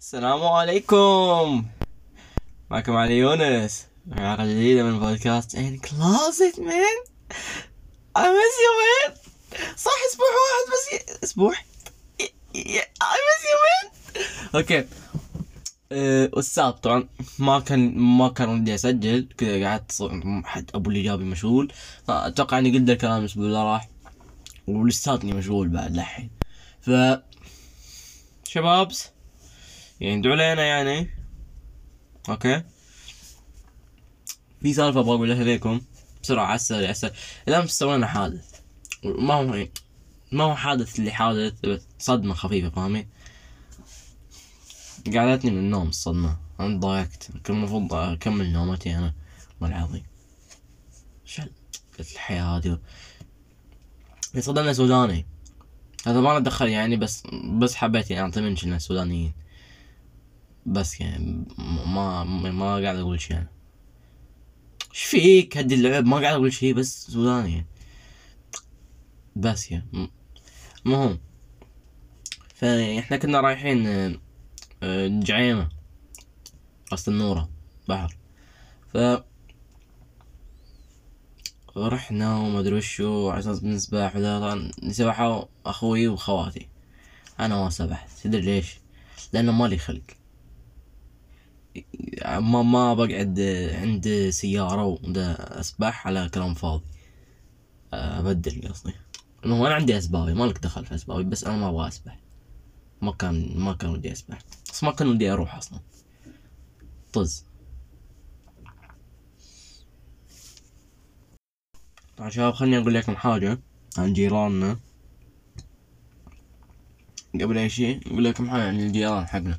السلام عليكم. معكم علي يونس. حلقة جديدة من بودكاست ان كلوزت man I miss you man. صح أسبوع واحد بس. ي... أسبوع؟ I miss you man. okay. أه والسبب طبعا ما كان ما كان ودي أسجل. كذا قعدت حد أبو اللي جابني مشغول. أتوقع إني قلت الكلام الأسبوع اللي راح. ولساتني مشغول بعد لحين. ف شبابس يعني ادعوا لنا يعني. أوكي. في سالفة أبغى أقولها لكم بسرعة على السريع الامس سوينا حادث. ما هو ما هو حادث اللي حادث؟ بس صدمة خفيفة فاهمين قعدتني من النوم الصدمة. أنا ضايقت. كان المفروض أكمل نومتي أنا والله العظيم شل قلت الحياة هذه؟ صدمنا سوداني. هذا ما ندخل يعني بس بس حبيت يعني أعطي منشن السودانيين بس يعني ما ما, قاعد أقول شيء يعني. إيش فيك هدي اللعب؟ ما قاعد أقول شيء بس سوداني يعني. بس يعني. المهم فاحنا كنا رايحين آه، آه، جعيمة راس النورة بحر. ف رحنا وما أدري وشو على أساس بنسبح وذا طبعا أخوي وخواتي. أنا ما سبحت. تدري ليش؟ لأنه مالي خلق. ما ما بقعد عند سيارة ودا أسبح على كلام فاضي. أبدل قصدي. المهم أنا عندي أسبابي مالك دخل في أسبابي بس أنا ما أبغى أسبح. ما كان ما كان ودي أسبح. بس ما كان ودي أروح أصلا. طز. طبعا شباب خليني أقول لكم حاجة عن جيراننا. قبل أي شيء أقول لكم حاجة عن الجيران حقنا.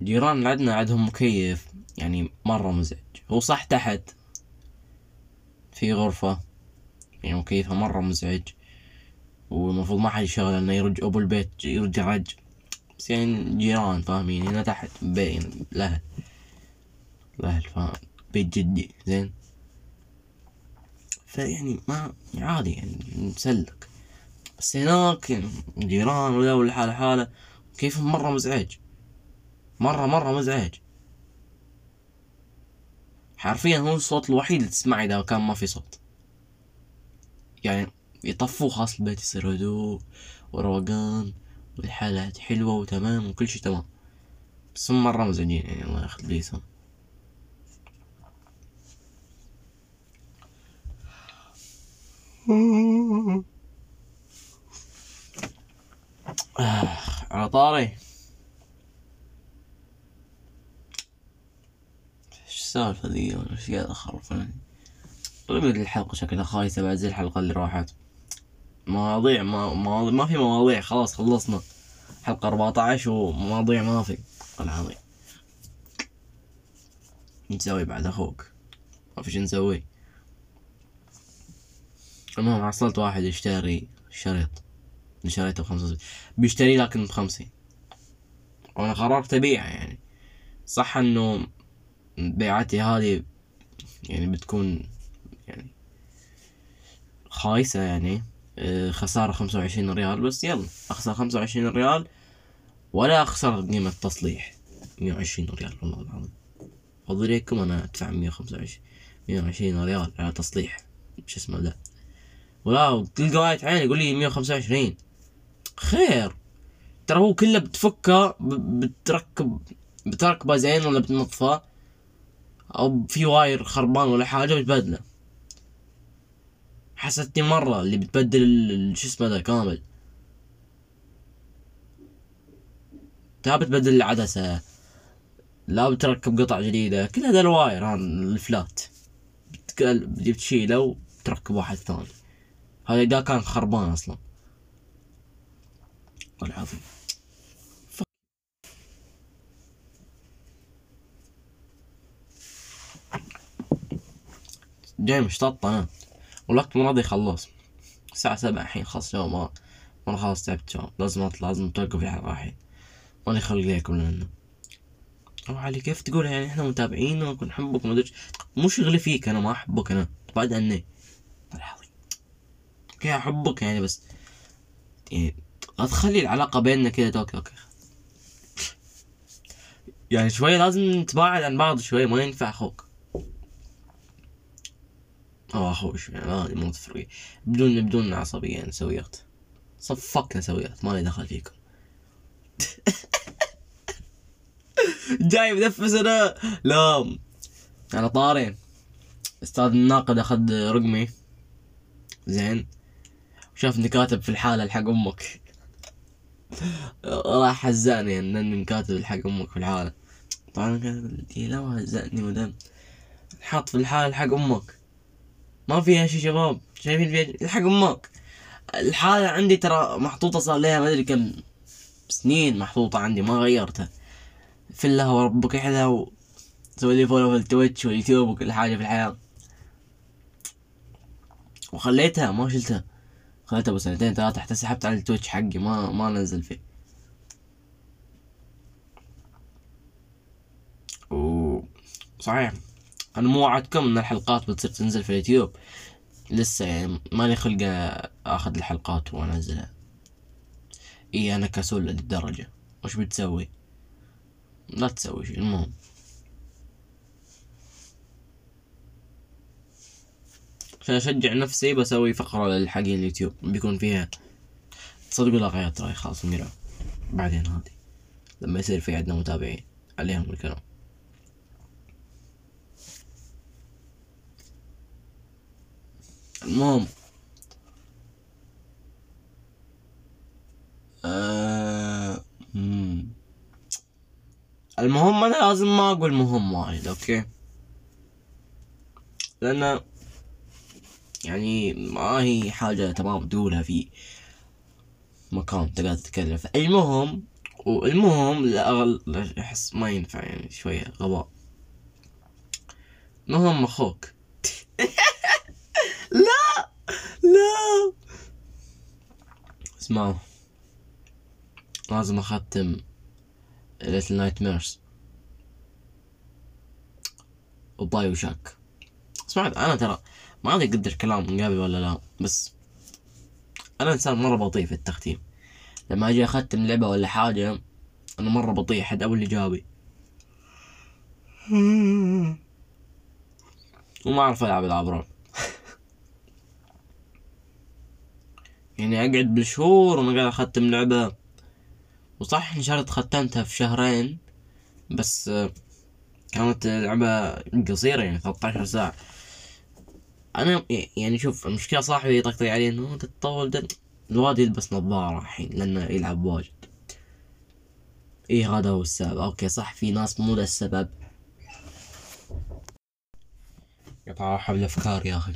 اللي عندنا عندهم مكيف يعني مرة مزعج. هو صح تحت في غرفة يعني مكيفها مرة مزعج والمفروض ما حد يشغله إنه يرج أبو البيت يرجع رج. بس يعني جيران فاهمين هنا تحت بين الاهل الاهل فاهم. بيت جدي زين. فيعني ما عادي يعني نسلك. بس هناك يعني جيران ولا حالة حالة كيفهم مرة مزعج. مرة مرة مزعج. حرفيا هو الصوت الوحيد اللي تسمعه إذا كان ما في صوت. يعني يطفوه خلاص البيت يصير هدوء وروقان والحالة حلوة وتمام وكل شي تمام. بس هم مرة مزعجين يعني الله ياخذ بيسهم. آه، على طاري إيش السالفة ذي قاعد اخرف أنا طيب الحلقة شكلها خايسة بعد زي الحلقة اللي راحت. مواضيع ما مواضيع ما في مواضيع خلاص خلصنا. حلقة 14 ومواضيع ما في. العظيم. نسوي بعد أخوك؟ ما في شي نسوي. المهم حصلت واحد يشتري شريط. اللي شريته بخمسة بيشتري لكن بخمسين. وأنا قررت أبيعه يعني. صح إنه بيعتي هذه يعني بتكون يعني خايسة يعني آه، خسارة خمسة وعشرين ريال. بس يلا أخسر خمسة وعشرين ريال ولا أخسر قيمة تصليح مية وعشرين ريال والله العظيم. فضل ليكم أنا أدفع مية وخمسة وعشرين مية وعشرين ريال على تصليح. شو اسمه ده؟ ولا تلقى واحد عيني يقول لي مية وخمسة وعشرين. خير. ترى هو كله بتفكه بتركب بتركبه زين ولا بتنظفه؟ أو في wire خربان ولا حاجة بتبدله حسيتني مرة اللي بتبدل شو اسمه ذا كامل. لا بتبدل العدسة لا بتركب قطع جديدة كل هذا ال wire هذا ال flat. بتشيله وتركب واحد ثاني. هذا إذا كان خربان أصلا. العظيم جاي مشطط أنا والوقت مو راضي يخلص. الساعة سبعة الحين خلاص جو ما خلاص تعبت جو لازم أطلع لازم توقف الحلقة الحين ماني خلق ليكم لأنه أو علي كيف تقول يعني إحنا متابعين ونكون نحبك وما أدري مو شغلي فيك أنا ما أحبك أنا. بعد عني والله العظيم okay أحبك يعني بس. يعني تخلي العلاقة بيننا كذا okay okay. يعني شوي لازم نتباعد عن بعض شوي ما ينفع أخوك. أو أخوي شوي يعني مو تفرقي. بدون بدون عصبية نسويات. صفقنا سويات مالي دخل فيكم. جاي منفس أنا. لا على طارين. أستاذ الناقد أخذ رقمي. زين. وشافني كاتب في الحالة الحق أمك. راح هزاني انني كاتب الحق أمك في الحالة. طبعا لي لا ما هزأني ودم. حاط في الحالة الحق أمك. ما فيها شي شباب شايفين فيها الحق أمك. الحالة عندي ترى محطوطة صار لها ما أدري كم سنين محطوطة عندي ما غيرتها. في الله وربك أحلى سوي لي follow في ال Twitch وال YouTube وكل حاجة في الحياة. وخليتها ما شلتها. خليتها بس سنتين ثلاثة حتى سحبت على ال Twitch حقي ما ما نزل فيه. صحيح. أنا مو وعدتكم إن الحلقات بتصير تنزل في اليوتيوب. لسه يعني ماني خلقة آخذ الحلقات وأنزلها. إي أنا كسول للدرجة وش بتسوي؟ لا تسوي شيء المهم. عشان اشجع نفسي بسوي فقرة للحق اليوتيوب. بيكون فيها تصدقوا لاغيات راي خلاص نقرأ بعدين هذه. لما يصير في عندنا متابعين. عليهم الكلام. المهم. آه... المهم أنا لازم ما أقول مهم وايد أوكي؟ لأن يعني ما هي حاجة تمام تقولها في مكان تقدر تتكلم المهم والمهم لأغل أحس ما ينفع يعني شوية غباء. مهم أخوك. لا. اسمعوا. لازم أختم Little Nightmares و BioShock. سمعت أنا ترى ما أدري قد تكلمت من قبل ولا لا بس أنا إنسان مرة بطيء في التختيم. لما أجي أختم لعبة ولا حاجة أنا مرة بطيء حد أبو اللي جابني. وما أعرف ألعب العاب رعب. يعني أقعد بالشهور وأنا قاعد أختم لعبة. وصح Uncharted ختمتها في شهرين بس كانت لعبة قصيرة يعني 13 ساعة. أنا يعني شوف المشكلة صاحبي يطقطق علي إنه تطول ده الواد يلبس نظارة الحين لأنه يلعب واجد. إيه هذا هو السبب؟ okay صح في ناس مو ذا السبب. قطع حول الأفكار يا أخي.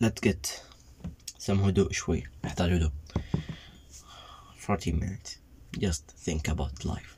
let's get some هدوء شوي نحتاج هدوء 40 minutes. Just think about life.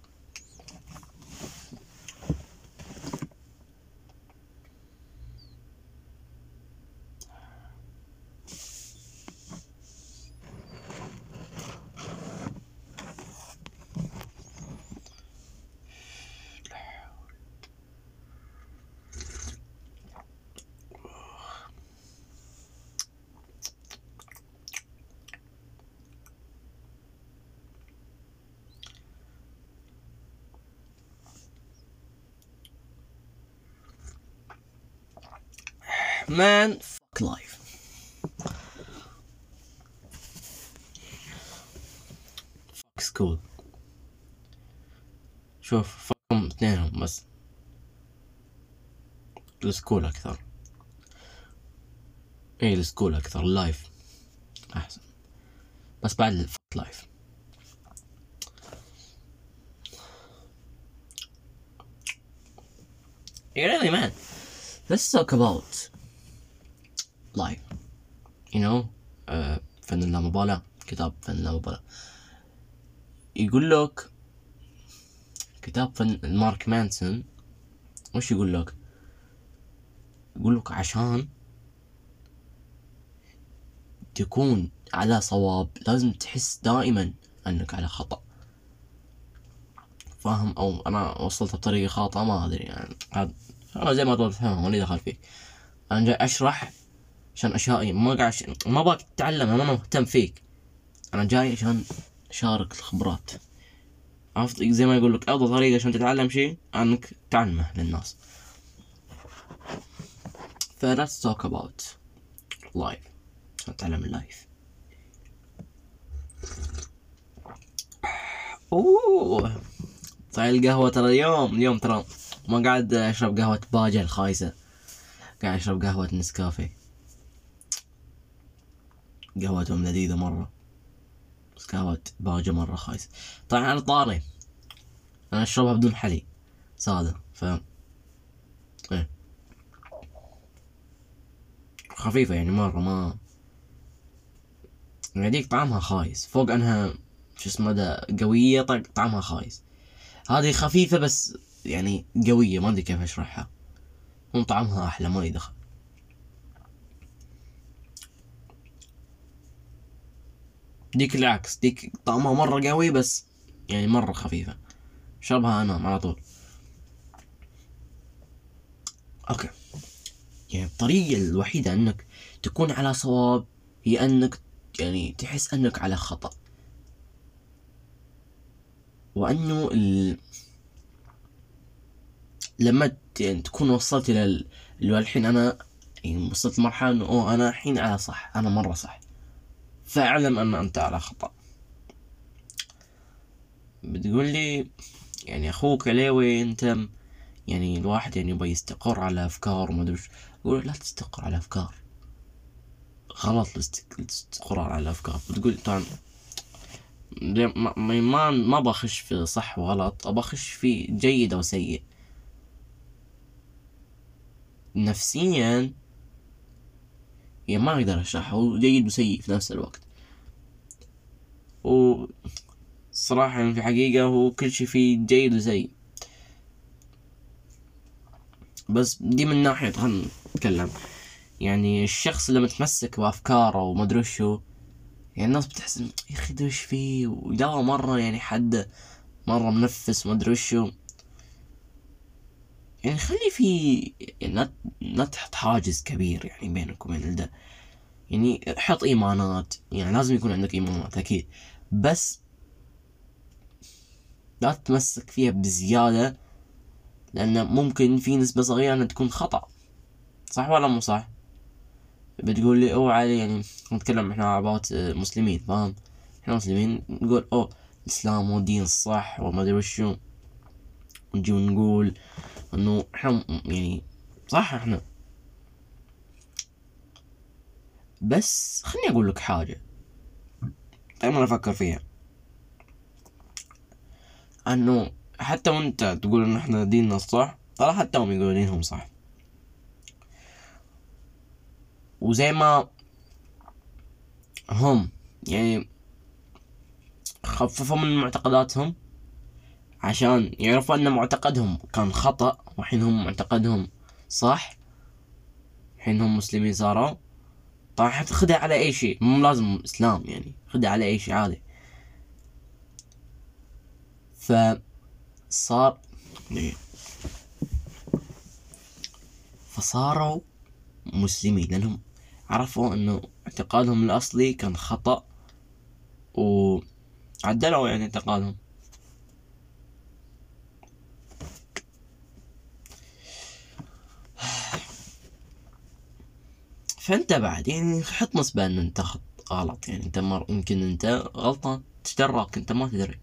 Man fuck life. Fuck school. شوف fuck 'em اثنينهم بس. ال school أكثر. إيه ال school أكثر. ال life أحسن. بس بعد ال fuck life Yeah, really, man. Let's talk about life you know uh, فن اللامبالاة كتاب فن اللامبالاة يقول لك كتاب فن مارك مانسون وش يقول لك؟ يقول لك عشان تكون على صواب لازم تحس دائما أنك على خطأ. فاهم؟ أو أنا وصلت بطريقة خاطئة ما أدري يعني. هذا زي ما تفهم ماني دخل فيه. أنا جاي أشرح عشان أشياء ما قاعد. ما باك تتعلم أنا مهتم فيك. أنا جاي عشان أشارك الخبرات. عرفت؟ زي ما يقول لك أفضل طريقة عشان تتعلم شيء أنك تعلمه للناس. ف let's talk about life. نتعلم ال life أوه. طيب القهوة ترى اليوم اليوم ترى ما قاعد أشرب قهوة باجة الخايسة. قاعد أشرب قهوة نسكافيه. قهوتهم لذيذة مرة. بس قهوة باجة مرة خايسة طبعا على طاري. أنا أشربها بدون حلي. سادة. ف إيه. خفيفة يعني مرة ما هذيك طعمها خايس. فوق أنها شو اسمه ده قوية طعمها خايس. هذه خفيفة بس يعني قوية. ما أدري كيف أشرحها. هم طعمها أحلى ما يدخل. ديك العكس ديك طعمها مرة قوي بس يعني مرة خفيفة. شربها انام على طول. أوكي. يعني الطريقة الوحيدة أنك تكون على صواب هي أنك يعني تحس أنك على خطأ. وأنه ال... لما يعني تكون وصلت إلى اللي الحين أنا يعني وصلت مرحلة إنه أوه أنا الحين على صح أنا مرة صح. فاعلم أن أنت على خطأ. بتقول لي يعني أخوك عليوي انت يعني الواحد يعني يبغى يستقر على أفكار وما أدري أقول لا تستقر على أفكار. غلط الاستقرار على الأفكار. بتقول طبعا ما ما ما بخش في صح وغلط ابى اخش في جيد أو سيء. نفسيا يعني ما أقدر اشرح هو جيد وسيء في نفس الوقت. و صراحة يعني في الحقيقة هو كل شي فيه جيد وسيء. بس دي من ناحية خلنا نتكلم. يعني الشخص اللي متمسك بأفكاره وما أدري شو يعني الناس بتحس يا أخي فيه؟ وده مرة يعني حد مرة منفس وما أدري شو يعني خلي في يعني لا تحط حاجز كبير يعني بينك وبين ده يعني حط إيمانات يعني لازم يكون عندك إيمانات أكيد بس لا تتمسك فيها بزيادة لأن ممكن في نسبة صغيرة أنها تكون خطأ صح ولا مو صح؟ بتقول لي علي يعني نتكلم إحنا عبات مسلمين فاهم؟ إحنا مسلمين نقول أوه الإسلام هو الدين الصح وما أدري وشو نجي ونقول انه إحنا يعني صح إحنا. بس خليني أقول لك حاجة. دائما أفكر فيها. انه حتى وانت تقول إن إحنا ديننا الصح ترى حتى هم يقولون دينهم صح. وزي ما هم يعني خففوا من معتقداتهم. عشان يعرفوا أن معتقدهم كان خطأ وحين هم معتقدهم صح حين هم مسلمين صاروا طبعا حتخدها على أي شيء. مو لازم إسلام يعني خدها على أي شيء عادي. فصار فصاروا مسلمين لأنهم عرفوا أنه اعتقادهم الأصلي كان خطأ وعدلوا يعني اعتقادهم. فأنت بعد يعني حط نسبة إن أنت غلط. يعني أنت مر يمكن أنت غلطان تدرك أنت ما تدري.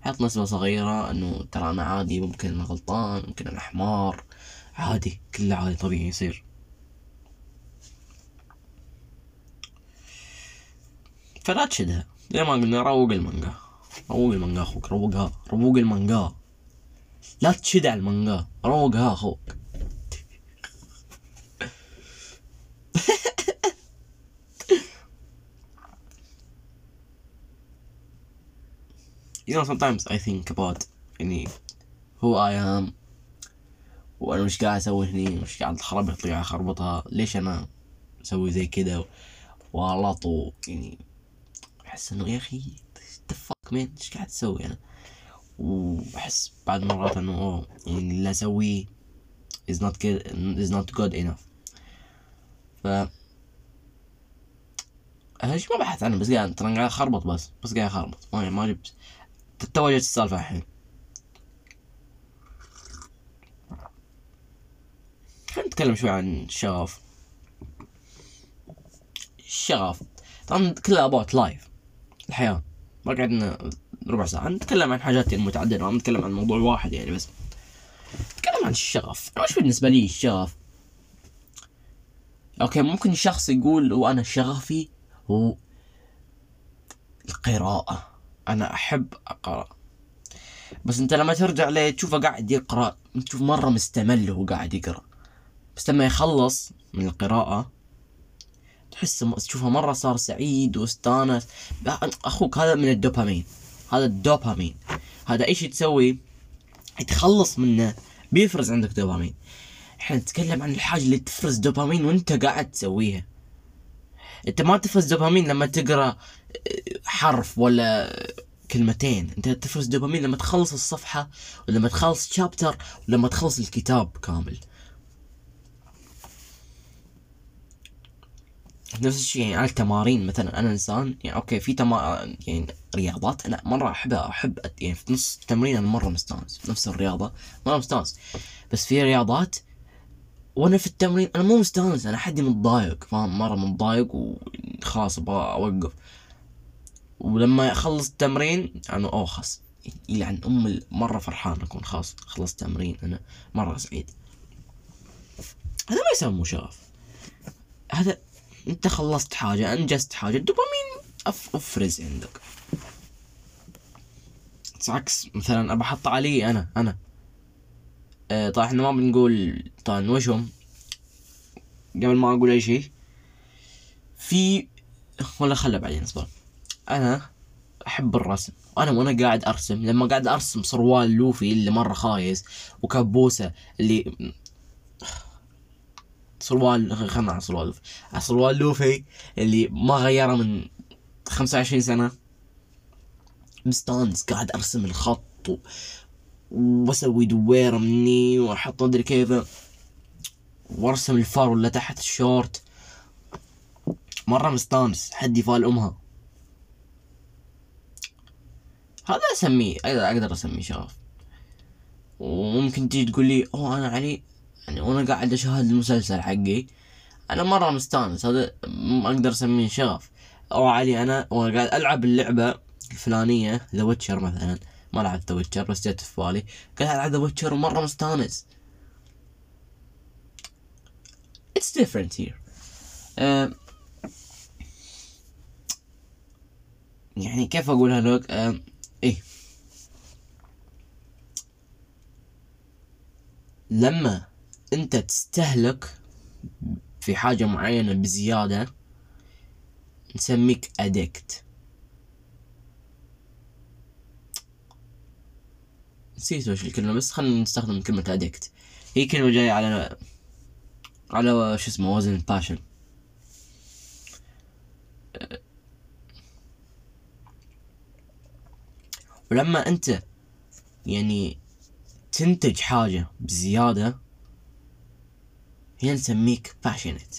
حط نسبة صغيرة إنه ترى أنا عادي ممكن أنا غلطان ممكن أنا حمار عادي كله عادي طبيعي يصير. فلا تشدها. زي ما قلنا روق المانجا. روق المانجا أخوك روقها. روق المانجا. لا تشد على المانجا. روقها أخوك. You know sometimes I think about يعني who I am وأنا مش قاعد أسوي هني مش قاعد خربط لي اخربطها ليش أنا أسوي زي كذا وغلط يعني أحس إنه يا أخي تفك مين إيش قاعد تسوي أنا؟ وأحس بعد مرات إنه أوه يعني اللي أسويه is not good is not good enough. ف إيش ما بحث عنه بس قاعد ترى قاعد اخربط بس بس قاعد أخربط ما ما جبت تو جت السالفة الحين. خلينا نتكلم شوي عن الشغف الشغف طبعا كلها about life الحياة. ما قعدنا ربع ساعة. نتكلم عن حاجات يعني متعددة. ما نتكلم عن موضوع واحد يعني بس. نتكلم عن الشغف. وش بالنسبة لي الشغف؟ okay ممكن شخص يقول وأنا شغفي هو القراءة. أنا أحب أقرأ. بس أنت لما ترجع له تشوفه قاعد يقرأ؟ تشوف مرة مستمل وهو قاعد يقرأ. بس لما يخلص من القراءة تحس تشوفه مرة صار سعيد واستانس. أخوك هذا من الدوبامين. هذا الدوبامين. هذا إيش تسوي؟ تخلص منه بيفرز عندك دوبامين. إحنا نتكلم عن الحاجة اللي تفرز دوبامين وأنت قاعد تسويها. أنت ما تفرز دوبامين لما تقرأ حرف ولا كلمتين. انت تفرز دوبامين لما تخلص الصفحة ولما تخلص شابتر ولما تخلص الكتاب كامل. نفس الشيء يعني على التمارين مثلا. أنا إنسان يعني أوكي في تما يعني رياضات. أنا مرة احبها أحب يعني في نص التمرين أنا مرة مستانس. نفس الرياضة مرة مستانس. بس في رياضات وأنا في التمرين أنا مو مستانس. أنا حدي متضايق فاهم؟ مرة متضايق وخلاص أبغى أوقف. ولما أخلص التمرين أنا أوه خلاص يلعن أم مرة فرحان أكون خلاص خلصت تمرين أنا مرة سعيد. هذا ما يسمى شغف هذا أنت خلصت حاجة أنجزت حاجة الدوبامين أف أفرز عندك. عكس مثلا أبى أحط علي أنا أنا. آه طبعا إحنا ما بنقول طبعا وشهم. قبل ما أقول أي شيء في ولا خله بعدين اصبر. أنا أحب الرسم. وأنا وأنا قاعد أرسم. لما قاعد أرسم صروال لوفي اللي مرة خايس وكابوسة اللي صروال خلنا على صروال لوفي. صروال لوفي اللي ما غيره من خمسة وعشرين سنة. مستانس قاعد أرسم الخط و... وأسوي دويرة مني وأحط مدري كيف وأرسم الفار ولا تحت الشورت. مرة مستانس حد يفال أمها. هذا أسميه أقدر أسميه شغف. وممكن تيجي تقول لي أوه أنا علي يعني وأنا قاعد أشاهد المسلسل حقي أنا مرة مستانس هذا ما أقدر أسميه شغف. أو علي أنا وأنا قاعد ألعب اللعبة الفلانية ذا ويتشر مثلا. ما لعبت ذا ويتشر بس جت في بالي. قاعد ألعب The Witcher ومرة مستانس. It's different here. يعني كيف أقولها لك؟ إيه. لما أنت تستهلك في حاجة معينة بزيادة نسميك addict نسيت وش الكلمة بس خلينا نستخدم كلمة addict هي كلمة جاية على على شو اسمه وزن ال passion ولما انت يعني تنتج حاجة بزيادة هي نسميك passionate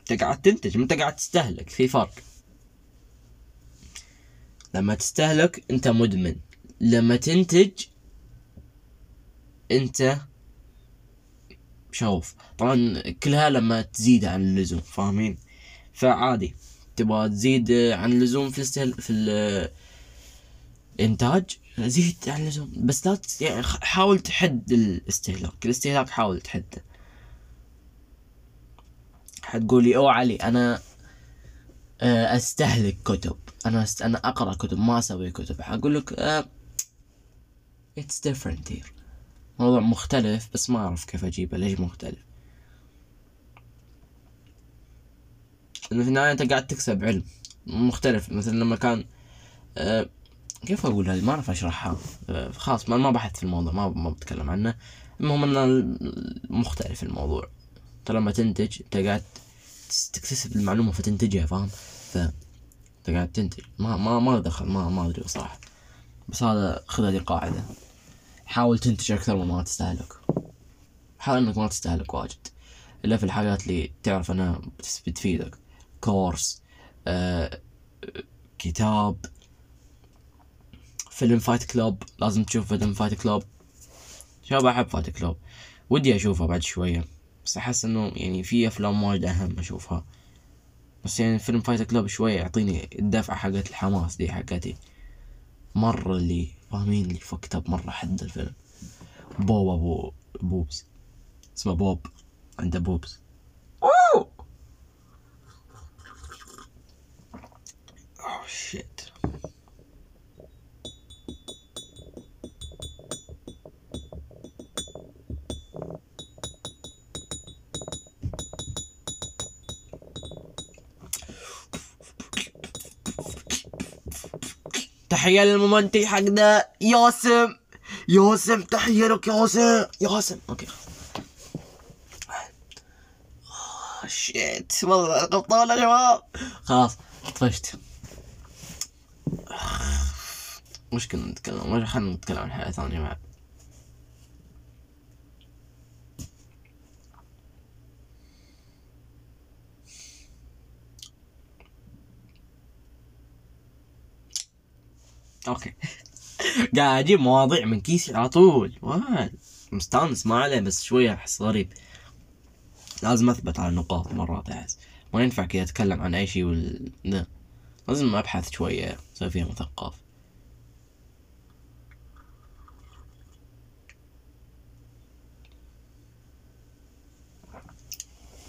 انت قاعد تنتج انت قاعد تستهلك في فرق. لما تستهلك انت مدمن. لما تنتج انت شوف طبعا كلها لما تزيد عن اللزوم فاهمين؟ فعادي. تبغى تزيد عن اللزوم في. في الانتاج زيد عن اللزوم بس لا يعني حاول تحد الاستهلاك. الاستهلاك حاول تحده. حتقولي أو علي أنا آه، أستهلك كتب. أنا است... أنا أقرأ كتب ما أسوي كتب. حقول لك it's different here موضوع مختلف بس ما أعرف كيف أجيبه. ليش مختلف؟ في النهاية أنت قاعد تكسب علم. مختلف. مثلا لما كان أه كيف أقول هذه؟ ما أعرف اشرحها أه خلاص ما ما بحث في الموضوع ما ما بتكلم عنه. المهم إنه مختلف الموضوع. انت لما تنتج أنت قاعد تكتسب المعلومة فتنتجها فاهم؟ ف أنت قاعد تنتج. ما ما ما دخل ما ما أدري صراحة بس هذا خذ هذه قاعدة حاول تنتج أكثر من ما تستهلك. حاول إنك ما تستهلك واجد. إلا في الحاجات اللي تعرف إنها بتفيدك. كورس آه كتاب فيلم Fight Club لازم تشوف فيلم Fight Club شباب أحب فايت كلوب ودي اشوفه بعد شوية. بس أحس إنه يعني في أفلام وايد أهم أشوفها. بس يعني فيلم فايت كلوب شوية يعطيني الدفعة حقت الحماس دي حقتي. مرة اللي فاهمين اللي فكت مرة حد الفيلم. بوب ابو بوبس. اسمه بوب. عنده بوبس. تحية للممنتج حقنا ياسم. ياسم تحية لك ياسم. ياسم okay. آه، shit والله غلطان يا شباب خلاص طفشت. وش كنا نتكلم خلينا نتكلم عن حاجة ثانية بعد. أوكي. قاعد أجيب مواضيع من كيسي على طول. وال مستانس ما عليه بس شوية أحس غريب. لازم أثبت على النقاط مرات أحس. ما ينفع كذا أتكلم عن أي شيء وال لا. لازم أبحث شوية أسوي فيها مثقف.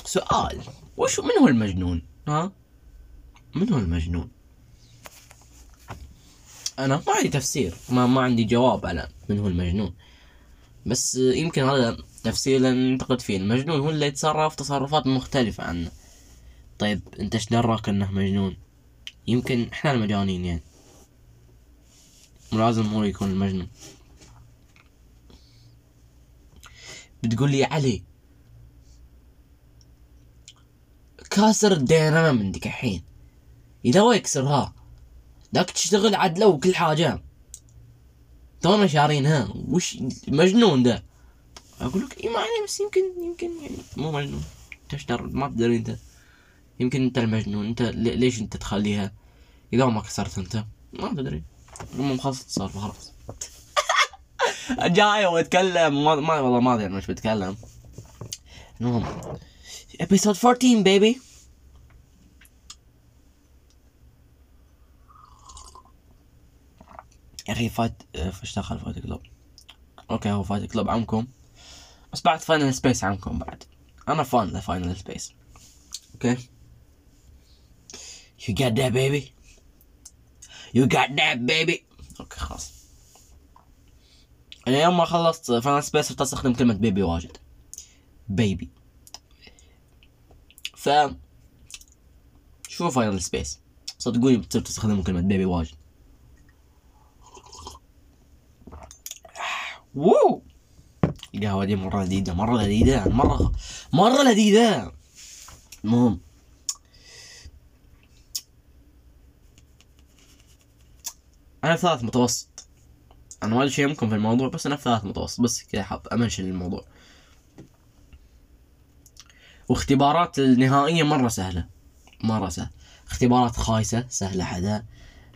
سؤال. وش من هو المجنون؟ ها؟ من هو المجنون؟ أنا ما عندي تفسير ما ما عندي جواب على من هو المجنون. بس يمكن هذا تفسير لأن نعتقد فيه. المجنون هو اللي يتصرف تصرفات مختلفة عنه. طيب أنت إيش دراك أنه مجنون؟ يمكن إحنا المجانين يعني. لازم هو يكون المجنون. بتقول لي يا علي كاسر الدينامو عندك الحين إذا هو يكسرها ذاك تشتغل عدلة وكل حاجة. تونا شارينها وش مجنون ده؟ أقول لك إي ما عليه بس يمكن يمكن يعني مو مجنون. تشتر ما تدري أنت. يمكن أنت المجنون. أنت لي- ليش أنت تخليها؟ إذا ما كسرت أنت ما تدري. المهم خلاص السالفة خلاص. جاي واتكلم ما, ما والله ما أدري أنا مش بتكلم. المهم episode 14 baby. يا أخي Fight فايش دخل Fight Club؟ okay هو Fight Club عمكم. بس بعد Final Space عمكم بعد. أنا fan ل Final Space okay؟ You got that baby? You got that baby? okay خلاص. أنا يوم ما خلصت Final Space صرت أستخدم كلمة baby واجد. baby ف شو Final Space صدقوني بتصير تستخدموا كلمة baby واجد. وو القهوة دي مرة لذيذة مرة لذيذة مرة مرة لذيذة. المهم. أنا في ثالث متوسط. أنا أدري شيء يمكن في الموضوع بس أنا في ثالث متوسط بس كذا حاب أمنشن الموضوع. واختبارات النهائية مرة سهلة مرة سهلة. اختبارات خايسة سهلة حدا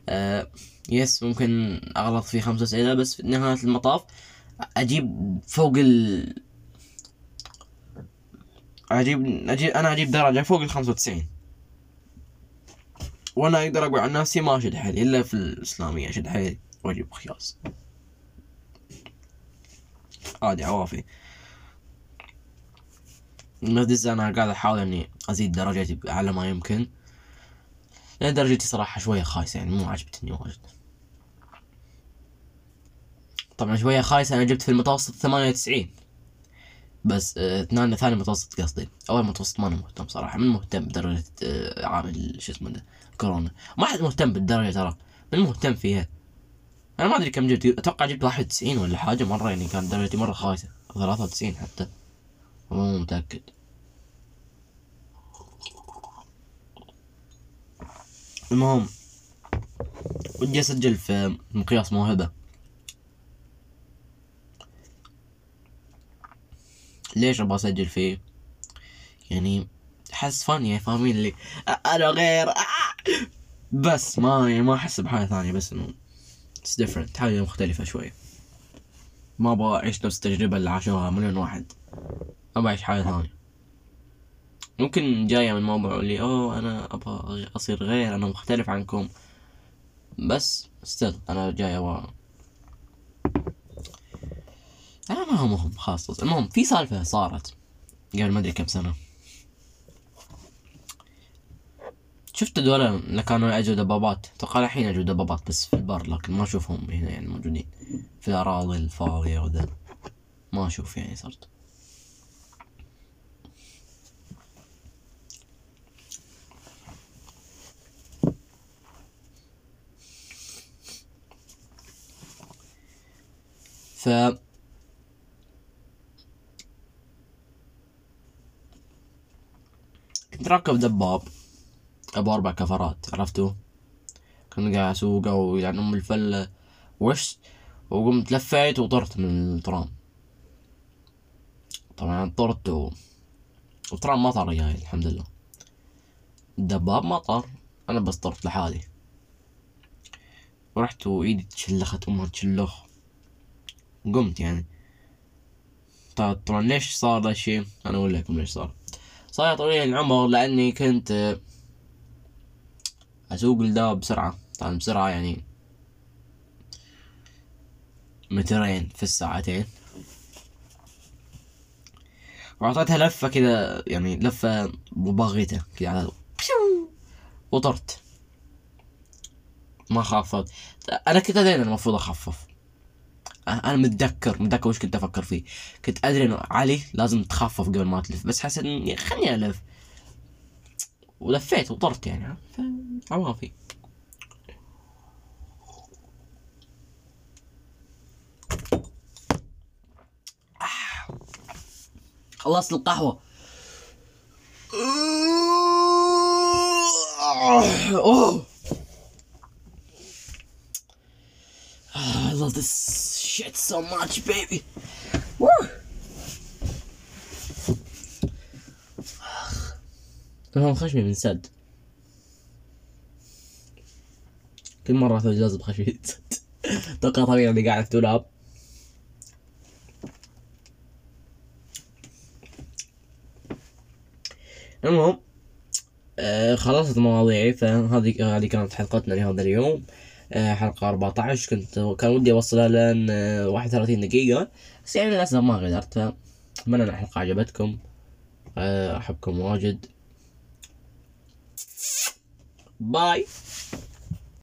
آه يس ممكن أغلط في خمسة أسئلة بس في نهاية المطاف أجيب فوق ال أجيب أجيب أنا أجيب درجة فوق ال 95 وأنا أقدر أقول عن نفسي ما أشد حيلي إلا في الإسلامية أشد حيلي وأجيب خياس عادي عوافي. بس أنا قاعد أحاول إني أزيد درجتي بأعلى ما يمكن. لأن درجتي صراحة شوية خايسة يعني مو عجبتني واجد. طبعا شوية خايسة أنا جبت في المتوسط ثمانية وتسعين. بس آه، ثاني ثاني متوسط قصدي. أول متوسط ما أنا مهتم صراحة من مهتم بدرجة آه، عامل شو اسمه ده كورونا. ما حد مهتم بالدرجة ترى من مهتم فيها. أنا ما أدري كم جبت أتوقع جبت واحد وتسعين ولا حاجة مرة يعني كانت درجتي مرة خايسة ثلاثة وتسعين حتى. مو متأكد. المهم ودي أسجل في مقياس موهبة. ليش أبغى أسجل فيه؟ يعني احس فاني فاهمين اللي أنا غير. آه، بس ما يعني ما أحس بحاجة ثانية بس إنه it's different حاجة مختلفة شوية ما أبغى أعيش نفس التجربة اللي عاشوها مليون واحد. أبغى أعيش حاجة ثانية. ممكن جاية من موضوع اللي أوه أنا أبغى أصير غير أنا مختلف عنكم. بس still أنا جاي أبغى أنا ما هو خلاص المهم في سالفة صارت قبل ما أدري كم سنة. شفت هذول اللي كانوا يأجوا دبابات؟ أتوقع الحين يأجوا دبابات بس في البر لكن ما أشوفهم هنا يعني موجودين. في الأراضي الفاضية وذا. ما أشوف يعني صرت. ف كنت راكب دباب. أبو أربع كفرات عرفتوا؟ كنت قاعد اسوقه ويعني أم الفله وش وقمت لفيت وطرت من الترام. طبعا طرت و... وترام مطر جاي الحمد لله. الدباب مطر أنا بس طرت لحالي. ورحت وإيدي تشلخت أمها تشلخ. قمت يعني. طبعا ليش صار ذا الشيء؟ أنا أقول لكم ليش صار. صار طويل العمر لأني كنت أسوق الدواب بسرعة. طبعا بسرعة يعني مترين في الساعتين. وأعطيتها لفة كذا يعني لفة مباغتة كذا وطرت. ما خافت أنا كنت أدري المفروض أخفف. أنا متذكر متذكر وش كنت أفكر فيه. كنت أدري إنه علي لازم تخفف قبل ما تلف بس حسيت خليني ألف. ولفيت وطرت يعني عوافي خلصت القهوة. أوه. I love this shit so much baby. Woo! تمام خشمي من سد. كل مرة أخذ جاذب خشمي سد. توقع طبيعي اللي قاعد في دولاب. المهم آه خلصت مواضيعي فهذه هذه كانت حلقتنا لهذا اليوم. آه حلقة 14 كنت كان ودي أوصلها آه 31 دقيقة. بس يعني للأسف ما قدرت أتمنى أن الحلقة عجبتكم. آه أحبكم واجد. Bye.